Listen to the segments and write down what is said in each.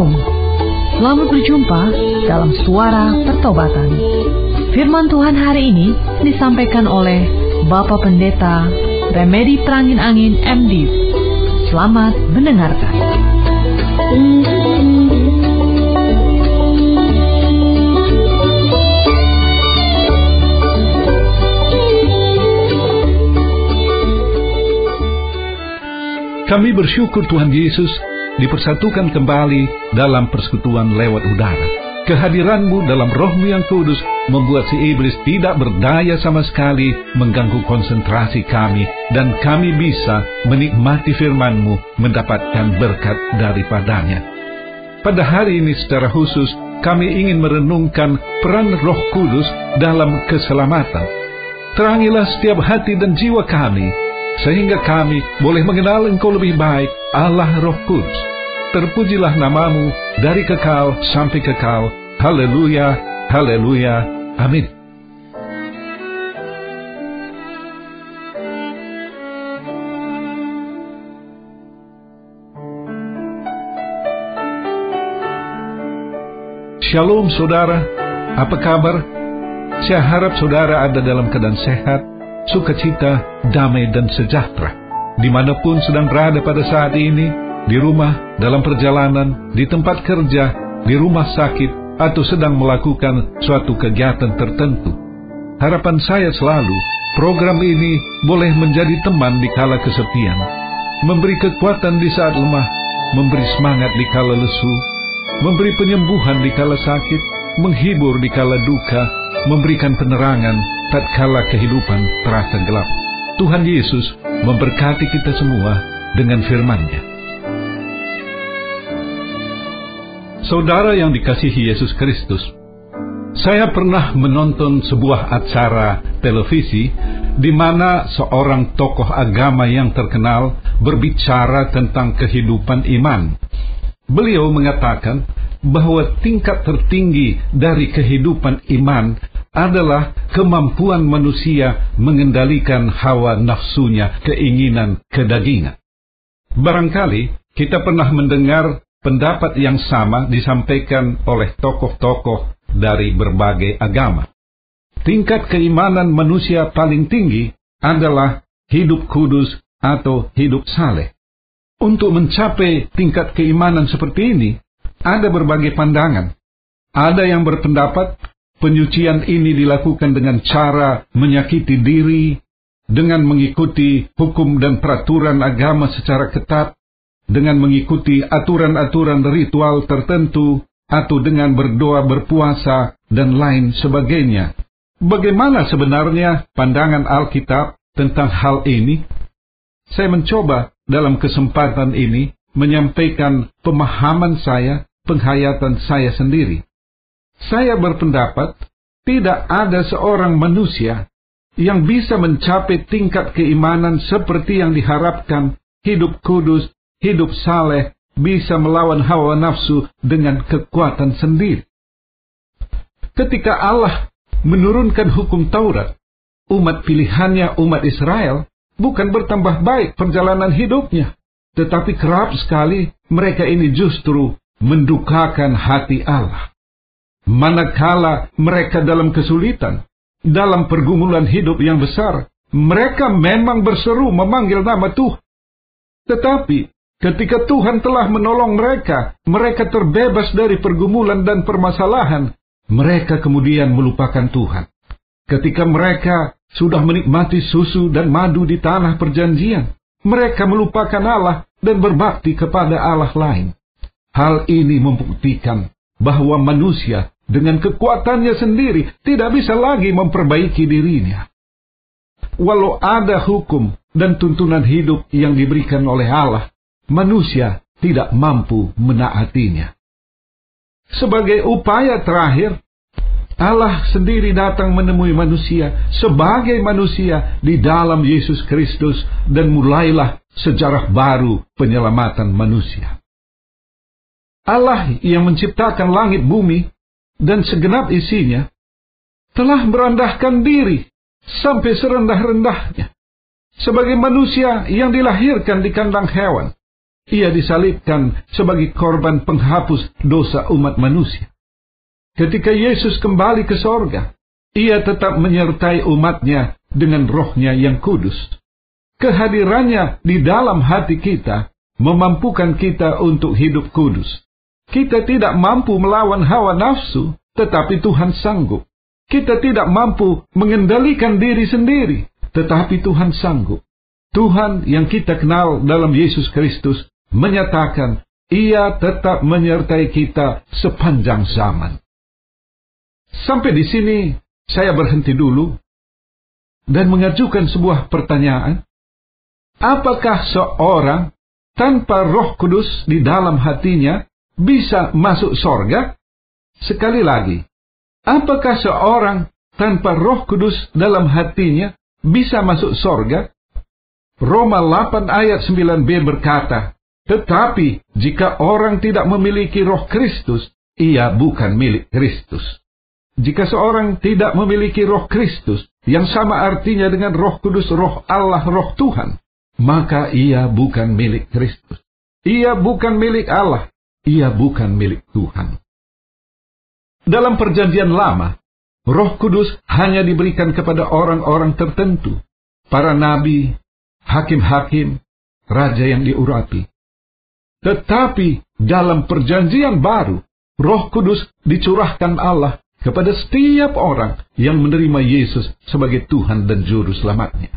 Shalom. Selamat berjumpa dalam suara pertobatan. Firman Tuhan hari ini disampaikan oleh Bapak Pendeta Remedi Perangin Angin MD. Selamat mendengarkan. Kami bersyukur Tuhan Yesus dipersatukan kembali dalam persekutuan lewat udara. Kehadiranmu dalam rohmu yang kudus membuat si iblis tidak berdaya sama sekali mengganggu konsentrasi kami dan kami bisa menikmati firmanmu mendapatkan berkat daripadanya. Pada hari ini secara khusus kami ingin merenungkan peran roh kudus dalam keselamatan. Terangilah setiap hati dan jiwa kami sehingga kami boleh mengenal Engkau lebih baik, Allah Roh Kudus. Terpujilah namamu dari kekal sampai kekal. Haleluya, haleluya, amin. Shalom saudara, apa kabar? Saya harap saudara ada dalam keadaan sehat, sukacita, damai, dan sejahtera. Di mana pun sedang berada pada saat ini, di rumah, dalam perjalanan, di tempat kerja, di rumah sakit, atau sedang melakukan suatu kegiatan tertentu. Harapan saya selalu, program ini boleh menjadi teman di kala kesepian, memberi kekuatan di saat lemah, memberi semangat di kala lesu, memberi penyembuhan di kala sakit, menghibur di kala duka, memberikan penerangan tatkala kehidupan terasa gelap. Tuhan Yesus memberkati kita semua dengan firman-Nya. Saudara yang dikasihi Yesus Kristus, saya pernah menonton sebuah acara televisi di mana seorang tokoh agama yang terkenal berbicara tentang kehidupan iman. Beliau mengatakan bahwa tingkat tertinggi dari kehidupan iman adalah kemampuan manusia mengendalikan hawa nafsunya, keinginan kedagingan. Barangkali kita pernah mendengar pendapat yang sama disampaikan oleh tokoh-tokoh dari berbagai agama. Tingkat keimanan manusia paling tinggi adalah hidup kudus atau hidup saleh. Untuk mencapai tingkat keimanan seperti ini, ada berbagai pandangan. Ada yang berpendapat Penyucian ini dilakukan dengan cara menyakiti diri, dengan mengikuti hukum dan peraturan agama secara ketat, dengan mengikuti aturan-aturan ritual tertentu, atau dengan berdoa berpuasa, dan lain sebagainya. Bagaimana sebenarnya pandangan Alkitab tentang hal ini? Saya mencoba dalam kesempatan ini menyampaikan pemahaman saya, penghayatan saya sendiri. Saya berpendapat tidak ada seorang manusia yang bisa mencapai tingkat keimanan seperti yang diharapkan, hidup kudus, hidup saleh, bisa melawan hawa nafsu dengan kekuatan sendiri. Ketika Allah menurunkan hukum Taurat, umat pilihannya umat Israel bukan bertambah baik perjalanan hidupnya, tetapi kerap sekali mereka ini justru mendukakan hati Allah manakala mereka dalam kesulitan, dalam pergumulan hidup yang besar, mereka memang berseru memanggil nama Tuhan. Tetapi ketika Tuhan telah menolong mereka, mereka terbebas dari pergumulan dan permasalahan, mereka kemudian melupakan Tuhan. Ketika mereka sudah menikmati susu dan madu di tanah perjanjian, mereka melupakan Allah dan berbakti kepada Allah lain. Hal ini membuktikan bahwa manusia dengan kekuatannya sendiri tidak bisa lagi memperbaiki dirinya. Walau ada hukum dan tuntunan hidup yang diberikan oleh Allah, manusia tidak mampu menaatinya. Sebagai upaya terakhir, Allah sendiri datang menemui manusia sebagai manusia di dalam Yesus Kristus dan mulailah sejarah baru penyelamatan manusia. Allah yang menciptakan langit bumi dan segenap isinya telah merendahkan diri sampai serendah-rendahnya sebagai manusia yang dilahirkan di kandang hewan. Ia disalibkan sebagai korban penghapus dosa umat manusia. Ketika Yesus kembali ke sorga, ia tetap menyertai umatnya dengan rohnya yang kudus. Kehadirannya di dalam hati kita memampukan kita untuk hidup kudus. Kita tidak mampu melawan hawa nafsu, tetapi Tuhan sanggup. Kita tidak mampu mengendalikan diri sendiri, tetapi Tuhan sanggup. Tuhan yang kita kenal dalam Yesus Kristus menyatakan ia tetap menyertai kita sepanjang zaman. Sampai di sini saya berhenti dulu dan mengajukan sebuah pertanyaan. Apakah seorang tanpa roh kudus di dalam hatinya bisa masuk sorga? Sekali lagi, apakah seorang tanpa roh kudus dalam hatinya bisa masuk sorga? Roma 8 ayat 9b berkata, Tetapi jika orang tidak memiliki roh Kristus, ia bukan milik Kristus. Jika seorang tidak memiliki roh Kristus, yang sama artinya dengan roh kudus, roh Allah, roh Tuhan, maka ia bukan milik Kristus. Ia bukan milik Allah, ia bukan milik Tuhan. Dalam perjanjian lama, roh kudus hanya diberikan kepada orang-orang tertentu, para nabi, hakim-hakim, raja yang diurapi. Tetapi dalam perjanjian baru, roh kudus dicurahkan Allah kepada setiap orang yang menerima Yesus sebagai Tuhan dan Juru Selamatnya.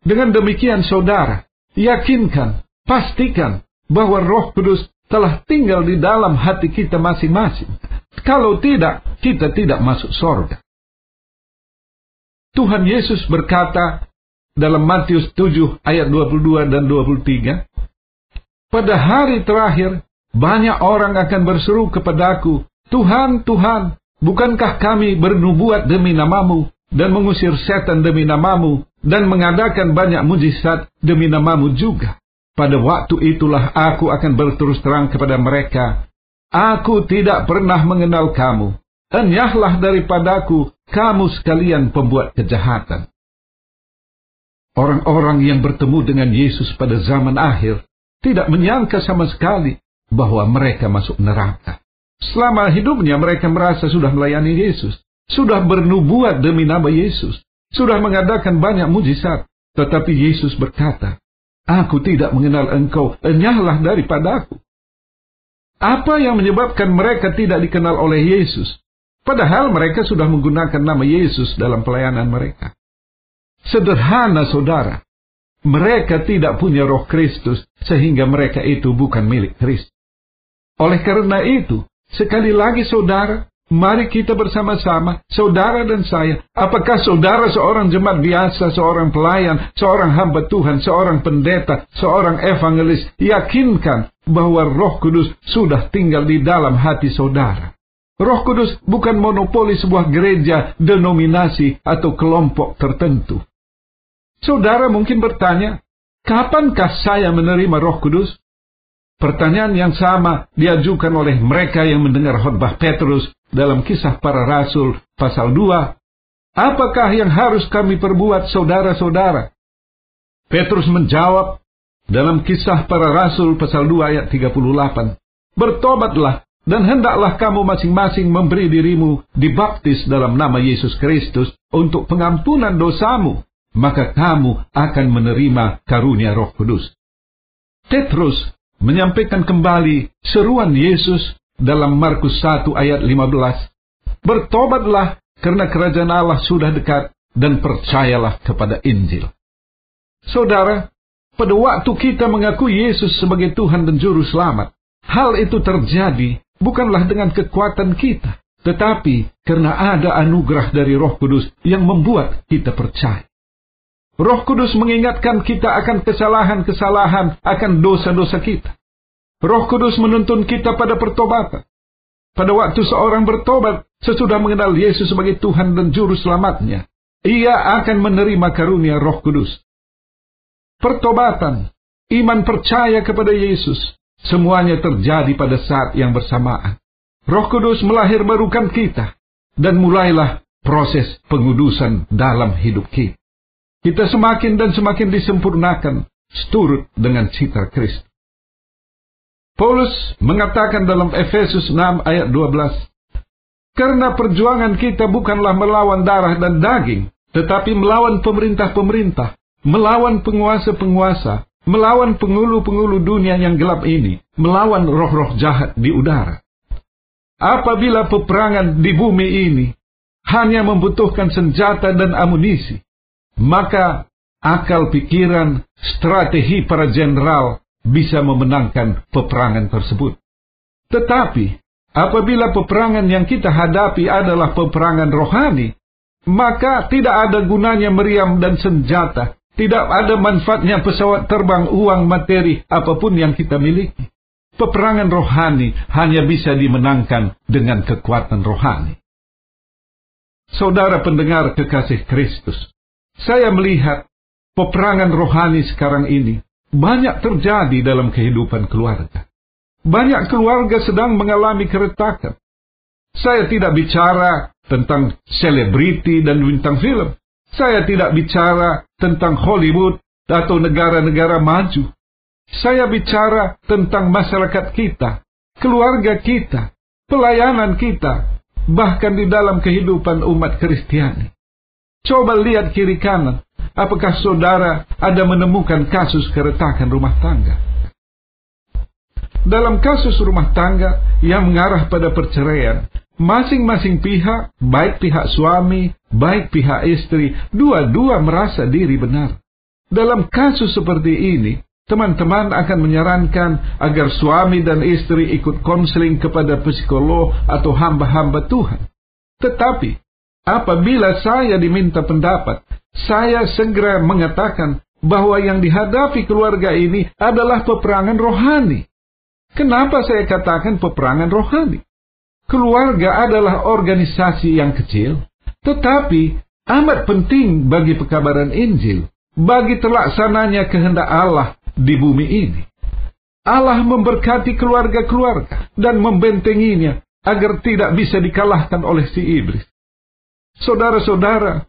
Dengan demikian saudara, yakinkan, pastikan bahwa roh kudus telah tinggal di dalam hati kita masing-masing. Kalau tidak, kita tidak masuk sorga. Tuhan Yesus berkata dalam Matius 7 ayat 22 dan 23, Pada hari terakhir, banyak orang akan berseru kepadaku, Tuhan, Tuhan, bukankah kami bernubuat demi namamu dan mengusir setan demi namamu dan mengadakan banyak mujizat demi namamu juga? Pada waktu itulah aku akan berterus terang kepada mereka, Aku tidak pernah mengenal kamu. Enyahlah daripadaku, kamu sekalian pembuat kejahatan. Orang-orang yang bertemu dengan Yesus pada zaman akhir tidak menyangka sama sekali bahwa mereka masuk neraka. Selama hidupnya mereka merasa sudah melayani Yesus, sudah bernubuat demi nama Yesus, sudah mengadakan banyak mujizat. Tetapi Yesus berkata, Aku tidak mengenal engkau, enyahlah daripadaku. Apa yang menyebabkan mereka tidak dikenal oleh Yesus? Padahal mereka sudah menggunakan nama Yesus dalam pelayanan mereka. Sederhana saudara, mereka tidak punya roh Kristus sehingga mereka itu bukan milik Kristus. Oleh karena itu, Sekali lagi saudara, mari kita bersama-sama, saudara dan saya. Apakah saudara seorang jemaat biasa, seorang pelayan, seorang hamba Tuhan, seorang pendeta, seorang evangelis, yakinkan bahwa roh kudus sudah tinggal di dalam hati saudara. Roh Kudus bukan monopoli sebuah gereja, denominasi, atau kelompok tertentu. Saudara mungkin bertanya, kapankah saya menerima Roh Kudus? Pertanyaan yang sama diajukan oleh mereka yang mendengar khotbah Petrus dalam kisah para rasul pasal 2. Apakah yang harus kami perbuat saudara-saudara? Petrus menjawab dalam kisah para rasul pasal 2 ayat 38. Bertobatlah dan hendaklah kamu masing-masing memberi dirimu dibaptis dalam nama Yesus Kristus untuk pengampunan dosamu, maka kamu akan menerima karunia Roh Kudus. Petrus menyampaikan kembali seruan Yesus dalam Markus 1 ayat 15. Bertobatlah karena kerajaan Allah sudah dekat dan percayalah kepada Injil. Saudara, pada waktu kita mengaku Yesus sebagai Tuhan dan Juru Selamat, hal itu terjadi bukanlah dengan kekuatan kita, tetapi karena ada anugerah dari Roh Kudus yang membuat kita percaya. Roh Kudus mengingatkan kita akan kesalahan-kesalahan, akan dosa-dosa kita. Roh Kudus menuntun kita pada pertobatan. Pada waktu seorang bertobat sesudah mengenal Yesus sebagai Tuhan dan Juru Selamatnya, ia akan menerima karunia Roh Kudus. Pertobatan, iman percaya kepada Yesus, semuanya terjadi pada saat yang bersamaan. Roh Kudus melahir kita, dan mulailah proses pengudusan dalam hidup kita. Kita semakin dan semakin disempurnakan seturut dengan cita Kristus. Paulus mengatakan dalam Efesus 6 ayat 12, Karena perjuangan kita bukanlah melawan darah dan daging, tetapi melawan pemerintah-pemerintah, melawan penguasa-penguasa, melawan pengulu-pengulu dunia yang gelap ini, melawan roh-roh jahat di udara. Apabila peperangan di bumi ini hanya membutuhkan senjata dan amunisi, maka akal pikiran, strategi para jenderal bisa memenangkan peperangan tersebut. Tetapi Apabila peperangan yang kita hadapi adalah peperangan rohani, maka tidak ada gunanya meriam dan senjata. Tidak ada manfaatnya pesawat terbang, uang, materi, apa pun yang kita miliki. Peperangan rohani hanya bisa dimenangkan dengan kekuatan rohani. Saudara pendengar kekasih Kristus, saya melihat peperangan rohani sekarang ini banyak terjadi dalam kehidupan keluarga. Banyak keluarga sedang mengalami keretakan. Saya tidak bicara tentang selebriti dan bintang film. Saya tidak bicara tentang Hollywood atau negara-negara maju. Saya bicara tentang masyarakat kita, keluarga kita, pelayanan kita, bahkan di dalam kehidupan umat Kristiani. Coba lihat kiri kanan, apakah saudara ada menemukan kasus keretakan rumah tangga? Dalam kasus rumah tangga yang mengarah pada perceraian, masing-masing pihak, baik pihak suami, baik pihak istri, dua-dua merasa diri benar. Dalam kasus seperti ini, teman-teman akan menyarankan agar suami dan istri ikut konseling kepada psikolog atau hamba-hamba Tuhan. Tetapi, apabila saya diminta pendapat, saya segera mengatakan bahwa yang dihadapi keluarga ini adalah peperangan rohani. Kenapa saya katakan peperangan rohani? Keluarga adalah organisasi yang kecil, tetapi amat penting bagi pekabaran Injil, bagi terlaksananya kehendak Allah di bumi ini. Allah memberkati keluarga-keluarga dan membentenginya agar tidak bisa dikalahkan oleh si iblis. Saudara-saudara,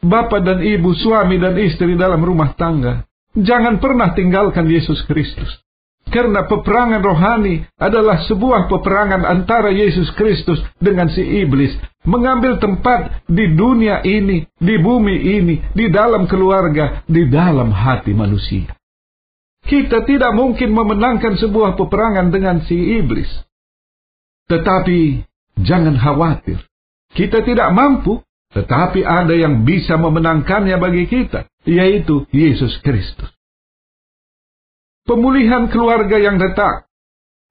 bapak dan ibu, suami dan istri dalam rumah tangga, jangan pernah tinggalkan Yesus Kristus. Karena peperangan rohani adalah sebuah peperangan antara Yesus Kristus dengan si iblis. Mengambil tempat di dunia ini, di bumi ini, di dalam keluarga, di dalam hati manusia. Kita tidak mungkin memenangkan sebuah peperangan dengan si iblis. Tetapi jangan khawatir. Kita tidak mampu, tetapi ada yang bisa memenangkannya bagi kita, yaitu Yesus Kristus. Pemulihan keluarga yang retak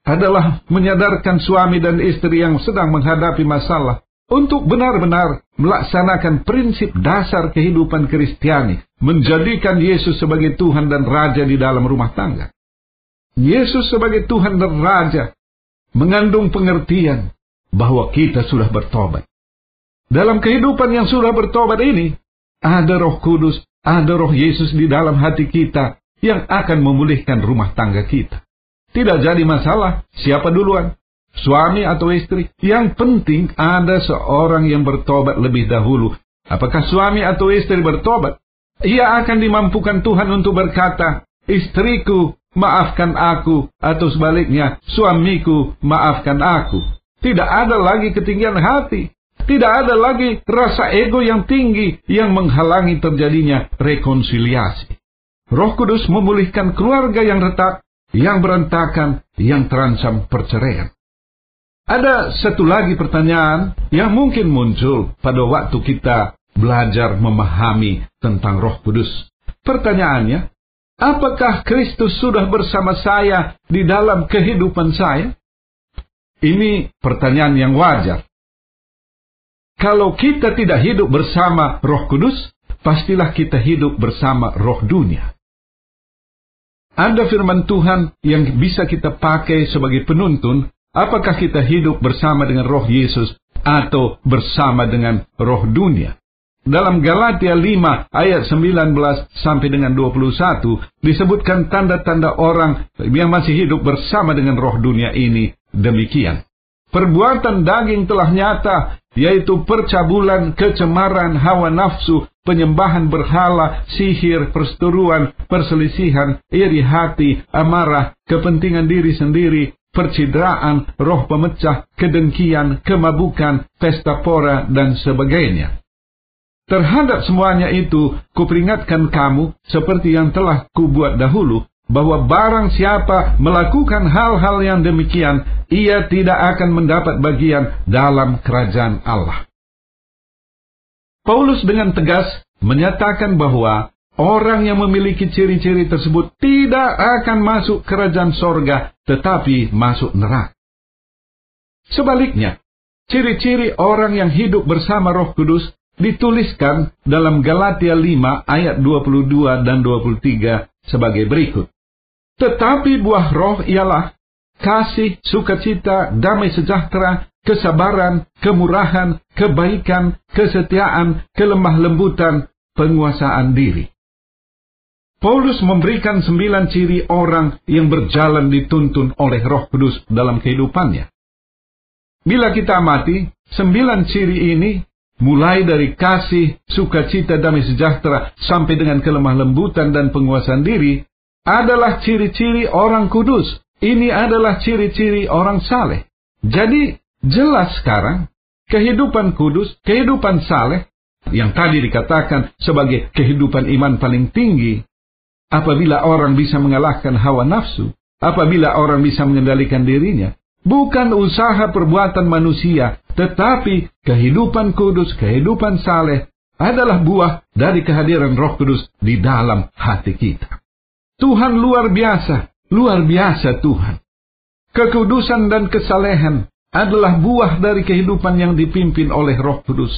adalah menyadarkan suami dan istri yang sedang menghadapi masalah untuk benar-benar melaksanakan prinsip dasar kehidupan Kristiani, menjadikan Yesus sebagai Tuhan dan Raja di dalam rumah tangga. Yesus sebagai Tuhan dan Raja mengandung pengertian bahwa kita sudah bertobat. Dalam kehidupan yang sudah bertobat ini, ada roh kudus, ada roh Yesus di dalam hati kita yang akan memulihkan rumah tangga kita. Tidak jadi masalah siapa duluan, suami atau istri. Yang penting ada seorang yang bertobat lebih dahulu. Apakah suami atau istri bertobat? Ia akan dimampukan Tuhan untuk berkata, istriku, maafkan aku, atau sebaliknya, suamiku, maafkan aku. Tidak ada lagi ketinggian hati. Tidak ada lagi rasa ego yang tinggi yang menghalangi terjadinya rekonsiliasi. Roh Kudus memulihkan keluarga yang retak, yang berantakan, yang terancam perceraian. Ada satu lagi pertanyaan yang mungkin muncul pada waktu kita belajar memahami tentang Roh Kudus. Pertanyaannya, apakah Kristus sudah bersama saya di dalam kehidupan saya? Ini pertanyaan yang wajar. Kalau kita tidak hidup bersama Roh Kudus, pastilah kita hidup bersama roh dunia. Ada firman Tuhan yang bisa kita pakai sebagai penuntun apakah kita hidup bersama dengan roh Yesus atau bersama dengan roh dunia. Dalam Galatia 5 ayat 19 sampai dengan 21 disebutkan tanda-tanda orang yang masih hidup bersama dengan roh dunia ini demikian. Perbuatan daging telah nyata, yaitu percabulan, kecemaran, hawa nafsu, penyembahan berhala, sihir, perseteruan, perselisihan, iri hati, amarah, kepentingan diri sendiri, percidraan, roh pemecah, kedengkian, kemabukan, pesta pora, dan sebagainya. Terhadap semuanya itu, kuperingatkan kamu, seperti yang telah kubuat dahulu, bahwa barang siapa melakukan hal-hal yang demikian, ia tidak akan mendapat bagian dalam kerajaan Allah. Paulus dengan tegas menyatakan bahwa orang yang memiliki ciri-ciri tersebut tidak akan masuk kerajaan sorga, tetapi masuk neraka. Sebaliknya, ciri-ciri orang yang hidup bersama roh kudus dituliskan dalam Galatia 5 ayat 22 dan 23 sebagai berikut. Tetapi buah roh ialah kasih, sukacita, damai sejahtera, kesabaran, kemurahan, kebaikan, kesetiaan, kelemah lembutan, penguasaan diri. Paulus memberikan sembilan ciri orang yang berjalan dituntun oleh roh kudus dalam kehidupannya. Bila kita amati, sembilan ciri ini mulai dari kasih, sukacita, damai sejahtera, sampai dengan kelemah lembutan dan penguasaan diri, adalah ciri-ciri orang kudus. Ini adalah ciri-ciri orang saleh. Jadi, Jelas sekarang, kehidupan kudus, kehidupan saleh, yang tadi dikatakan sebagai kehidupan iman paling tinggi, apabila orang bisa mengalahkan hawa nafsu, apabila orang bisa mengendalikan dirinya, bukan usaha perbuatan manusia, tetapi kehidupan kudus, kehidupan saleh, adalah buah dari kehadiran roh kudus di dalam hati kita. Tuhan luar biasa, luar biasa Tuhan. Kekudusan dan kesalehan adalah buah dari kehidupan yang dipimpin oleh Roh Kudus.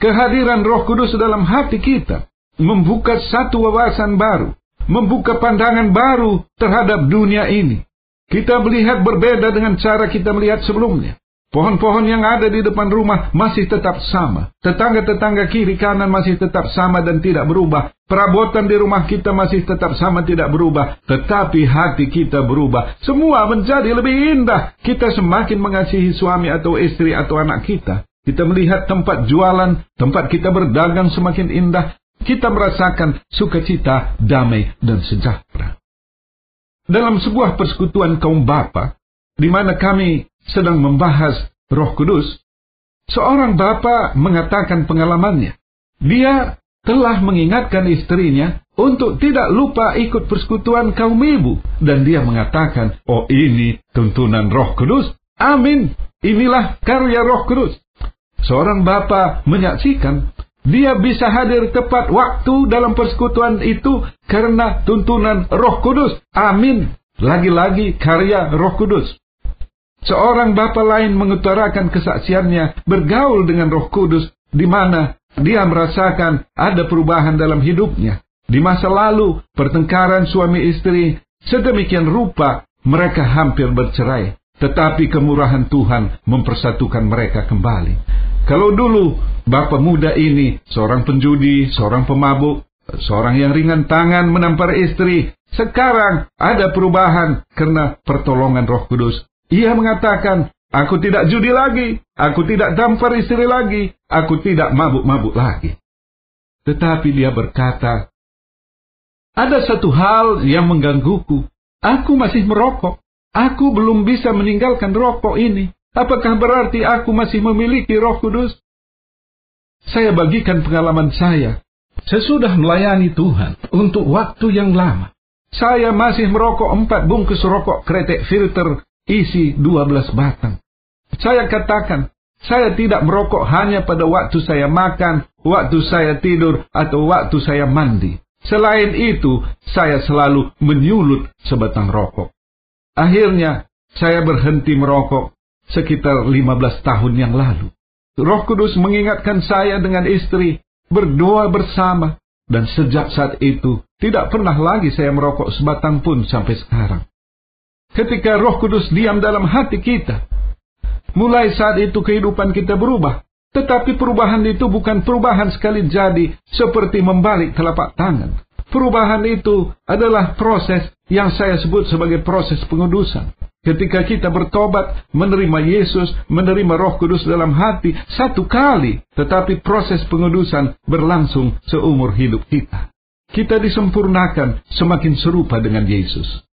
Kehadiran Roh Kudus dalam hati kita membuka satu wawasan baru, membuka pandangan baru terhadap dunia ini. Kita melihat berbeda dengan cara kita melihat sebelumnya. Pohon-pohon yang ada di depan rumah masih tetap sama. Tetangga-tetangga kiri kanan masih tetap sama dan tidak berubah. Perabotan di rumah kita masih tetap sama tidak berubah. Tetapi hati kita berubah. Semua menjadi lebih indah. Kita semakin mengasihi suami atau istri atau anak kita. Kita melihat tempat jualan, tempat kita berdagang semakin indah. Kita merasakan sukacita, damai, dan sejahtera. Dalam sebuah persekutuan kaum bapa, di mana kami sedang membahas Roh Kudus, seorang bapak mengatakan pengalamannya. Dia telah mengingatkan istrinya untuk tidak lupa ikut persekutuan kaum ibu. Dan dia mengatakan, oh ini tuntunan roh kudus. Amin. Inilah karya roh kudus. Seorang bapak menyaksikan, dia bisa hadir tepat waktu dalam persekutuan itu karena tuntunan roh kudus. Amin. Lagi-lagi karya roh kudus. Seorang bapa lain mengutarakan kesaksiannya bergaul dengan Roh Kudus di mana dia merasakan ada perubahan dalam hidupnya. Di masa lalu, pertengkaran suami istri sedemikian rupa mereka hampir bercerai. Tetapi kemurahan Tuhan mempersatukan mereka kembali. Kalau dulu bapa muda ini seorang penjudi, seorang pemabuk, seorang yang ringan tangan menampar istri, sekarang ada perubahan karena pertolongan Roh Kudus ia mengatakan, aku tidak judi lagi, aku tidak tampar istri lagi, aku tidak mabuk-mabuk lagi. Tetapi dia berkata, ada satu hal yang menggangguku. Aku masih merokok. Aku belum bisa meninggalkan rokok ini. Apakah berarti aku masih memiliki roh kudus? Saya bagikan pengalaman saya. Sesudah melayani Tuhan untuk waktu yang lama. Saya masih merokok empat bungkus rokok kretek filter isi 12 batang. Saya katakan, saya tidak merokok hanya pada waktu saya makan, waktu saya tidur, atau waktu saya mandi. Selain itu, saya selalu menyulut sebatang rokok. Akhirnya, saya berhenti merokok sekitar 15 tahun yang lalu. Roh Kudus mengingatkan saya dengan istri, berdoa bersama, dan sejak saat itu, tidak pernah lagi saya merokok sebatang pun sampai sekarang ketika roh kudus diam dalam hati kita. Mulai saat itu kehidupan kita berubah. Tetapi perubahan itu bukan perubahan sekali jadi seperti membalik telapak tangan. Perubahan itu adalah proses yang saya sebut sebagai proses pengudusan. ketika kita bertobat, menerima Yesus, menerima Roh Kudus dalam hati satu kali, tetapi proses pengudusan berlangsung seumur hidup kita. Kita disempurnakan semakin serupa dengan Yesus.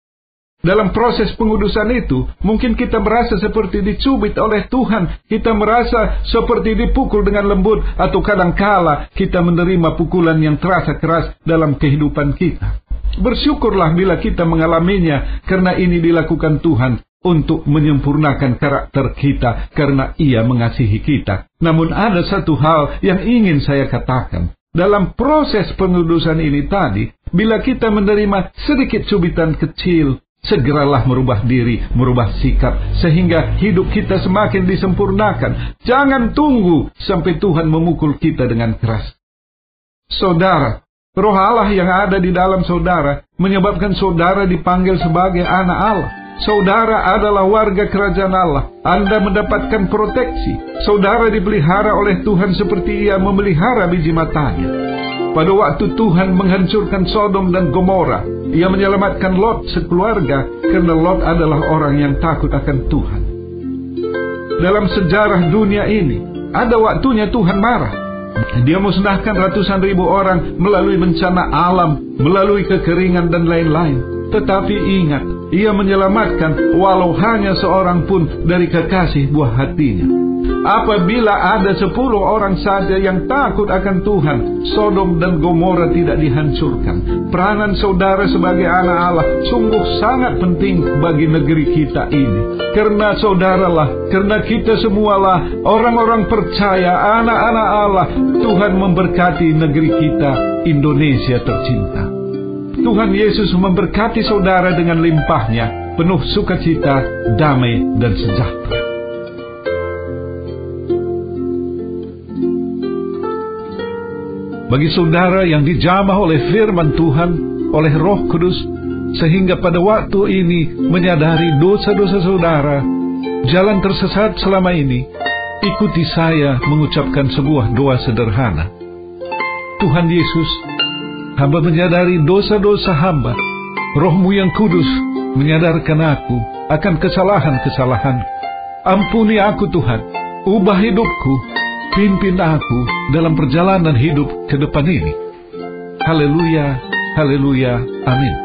Dalam proses pengudusan itu, mungkin kita merasa seperti dicubit oleh Tuhan. Kita merasa seperti dipukul dengan lembut. Atau kadangkala kita menerima pukulan yang terasa keras dalam kehidupan kita. Bersyukurlah bila kita mengalaminya, karena ini dilakukan Tuhan untuk menyempurnakan karakter kita karena ia mengasihi kita. Namun ada satu hal yang ingin saya katakan. Dalam proses pengudusan ini tadi, bila kita menerima sedikit cubitan kecil, Segeralah merubah diri, merubah sikap, sehingga hidup kita semakin disempurnakan. Jangan tunggu sampai Tuhan memukul kita dengan keras. Saudara, roh Allah yang ada di dalam saudara menyebabkan saudara dipanggil sebagai anak Allah. Saudara adalah warga kerajaan Allah. Anda mendapatkan proteksi. Saudara dipelihara oleh Tuhan seperti ia memelihara biji matanya. Pada waktu Tuhan menghancurkan Sodom dan Gomora, ia menyelamatkan Lot sekeluarga karena Lot adalah orang yang takut akan Tuhan. Dalam sejarah dunia ini, ada waktunya Tuhan marah. Dia musnahkan ratusan ribu orang melalui bencana alam, melalui kekeringan dan lain-lain. Tetapi ingat, ia menyelamatkan walau hanya seorang pun dari kekasih buah hatinya. Apabila ada sepuluh orang saja yang takut akan Tuhan, Sodom dan Gomora tidak dihancurkan. Peranan saudara sebagai anak Allah sungguh sangat penting bagi negeri kita ini. Karena saudaralah, karena kita semualah orang-orang percaya, anak-anak Allah, Tuhan memberkati negeri kita, Indonesia tercinta. Tuhan Yesus memberkati saudara dengan limpahnya, penuh sukacita, damai, dan sejahtera. Bagi saudara yang dijamah oleh firman Tuhan, oleh Roh Kudus, sehingga pada waktu ini menyadari dosa-dosa saudara, jalan tersesat selama ini, ikuti saya mengucapkan sebuah doa sederhana. Tuhan Yesus, hamba menyadari dosa-dosa hamba, rohmu yang kudus menyadarkan aku akan kesalahan-kesalahan. Ampuni aku Tuhan, ubah hidupku, Pimpin aku dalam perjalanan hidup ke depan ini. Haleluya, haleluya, amin.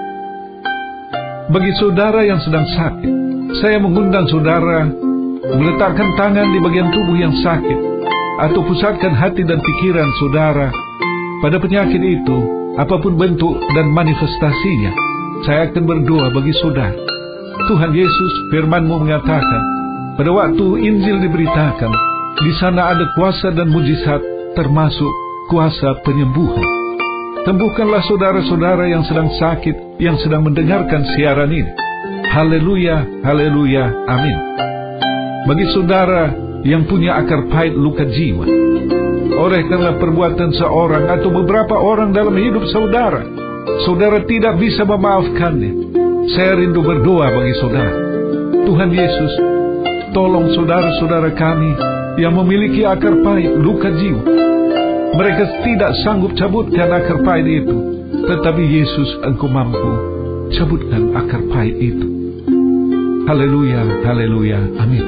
Bagi saudara yang sedang sakit, saya mengundang saudara meletakkan tangan di bagian tubuh yang sakit atau pusatkan hati dan pikiran saudara pada penyakit itu, apa pun bentuk dan manifestasinya. Saya akan berdoa bagi saudara. Tuhan Yesus firman-Mu mengatakan, pada waktu Injil diberitakan, di sana ada kuasa dan mujizat, termasuk kuasa penyembuhan. Tembuhkanlah saudara-saudara yang sedang sakit, yang sedang mendengarkan siaran ini. Haleluya, haleluya, amin. Bagi saudara yang punya akar pahit luka jiwa, oleh karena perbuatan seorang atau beberapa orang dalam hidup saudara, saudara tidak bisa memaafkannya. Saya rindu berdoa bagi saudara. Tuhan Yesus, tolong saudara-saudara kami yang memiliki akar pahit luka jiwa. Mereka tidak sanggup cabutkan akar pahit itu, tetapi Yesus engkau mampu cabutkan akar pahit itu. Haleluya, haleluya, amin.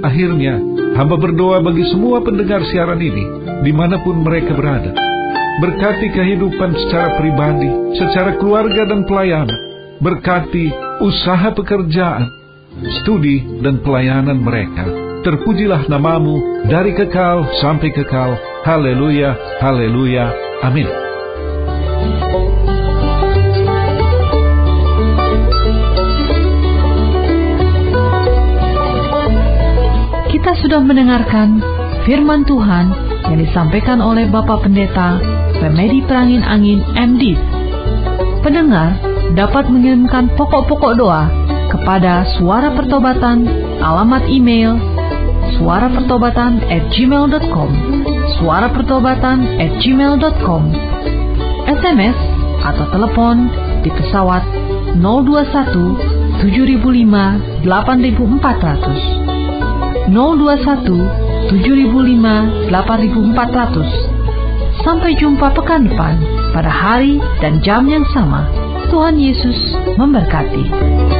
Akhirnya, hamba berdoa bagi semua pendengar siaran ini, di mana pun mereka berada. Berkati kehidupan secara pribadi, secara keluarga dan pelayanan. Berkati usaha pekerjaan, studi dan pelayanan mereka Terpujilah namamu dari kekal sampai kekal. Haleluya, haleluya, amin. Kita sudah mendengarkan firman Tuhan yang disampaikan oleh Bapak Pendeta Remedi Perangin Angin MD. Pendengar dapat mengirimkan pokok-pokok doa kepada Suara Pertobatan, alamat email suara pertobatan at gmail.com suara pertobatan at gmail.com SMS atau telepon di pesawat 021 7005 8400 021 7005 8400 Sampai jumpa pekan depan pada hari dan jam yang sama. Tuhan Yesus memberkati.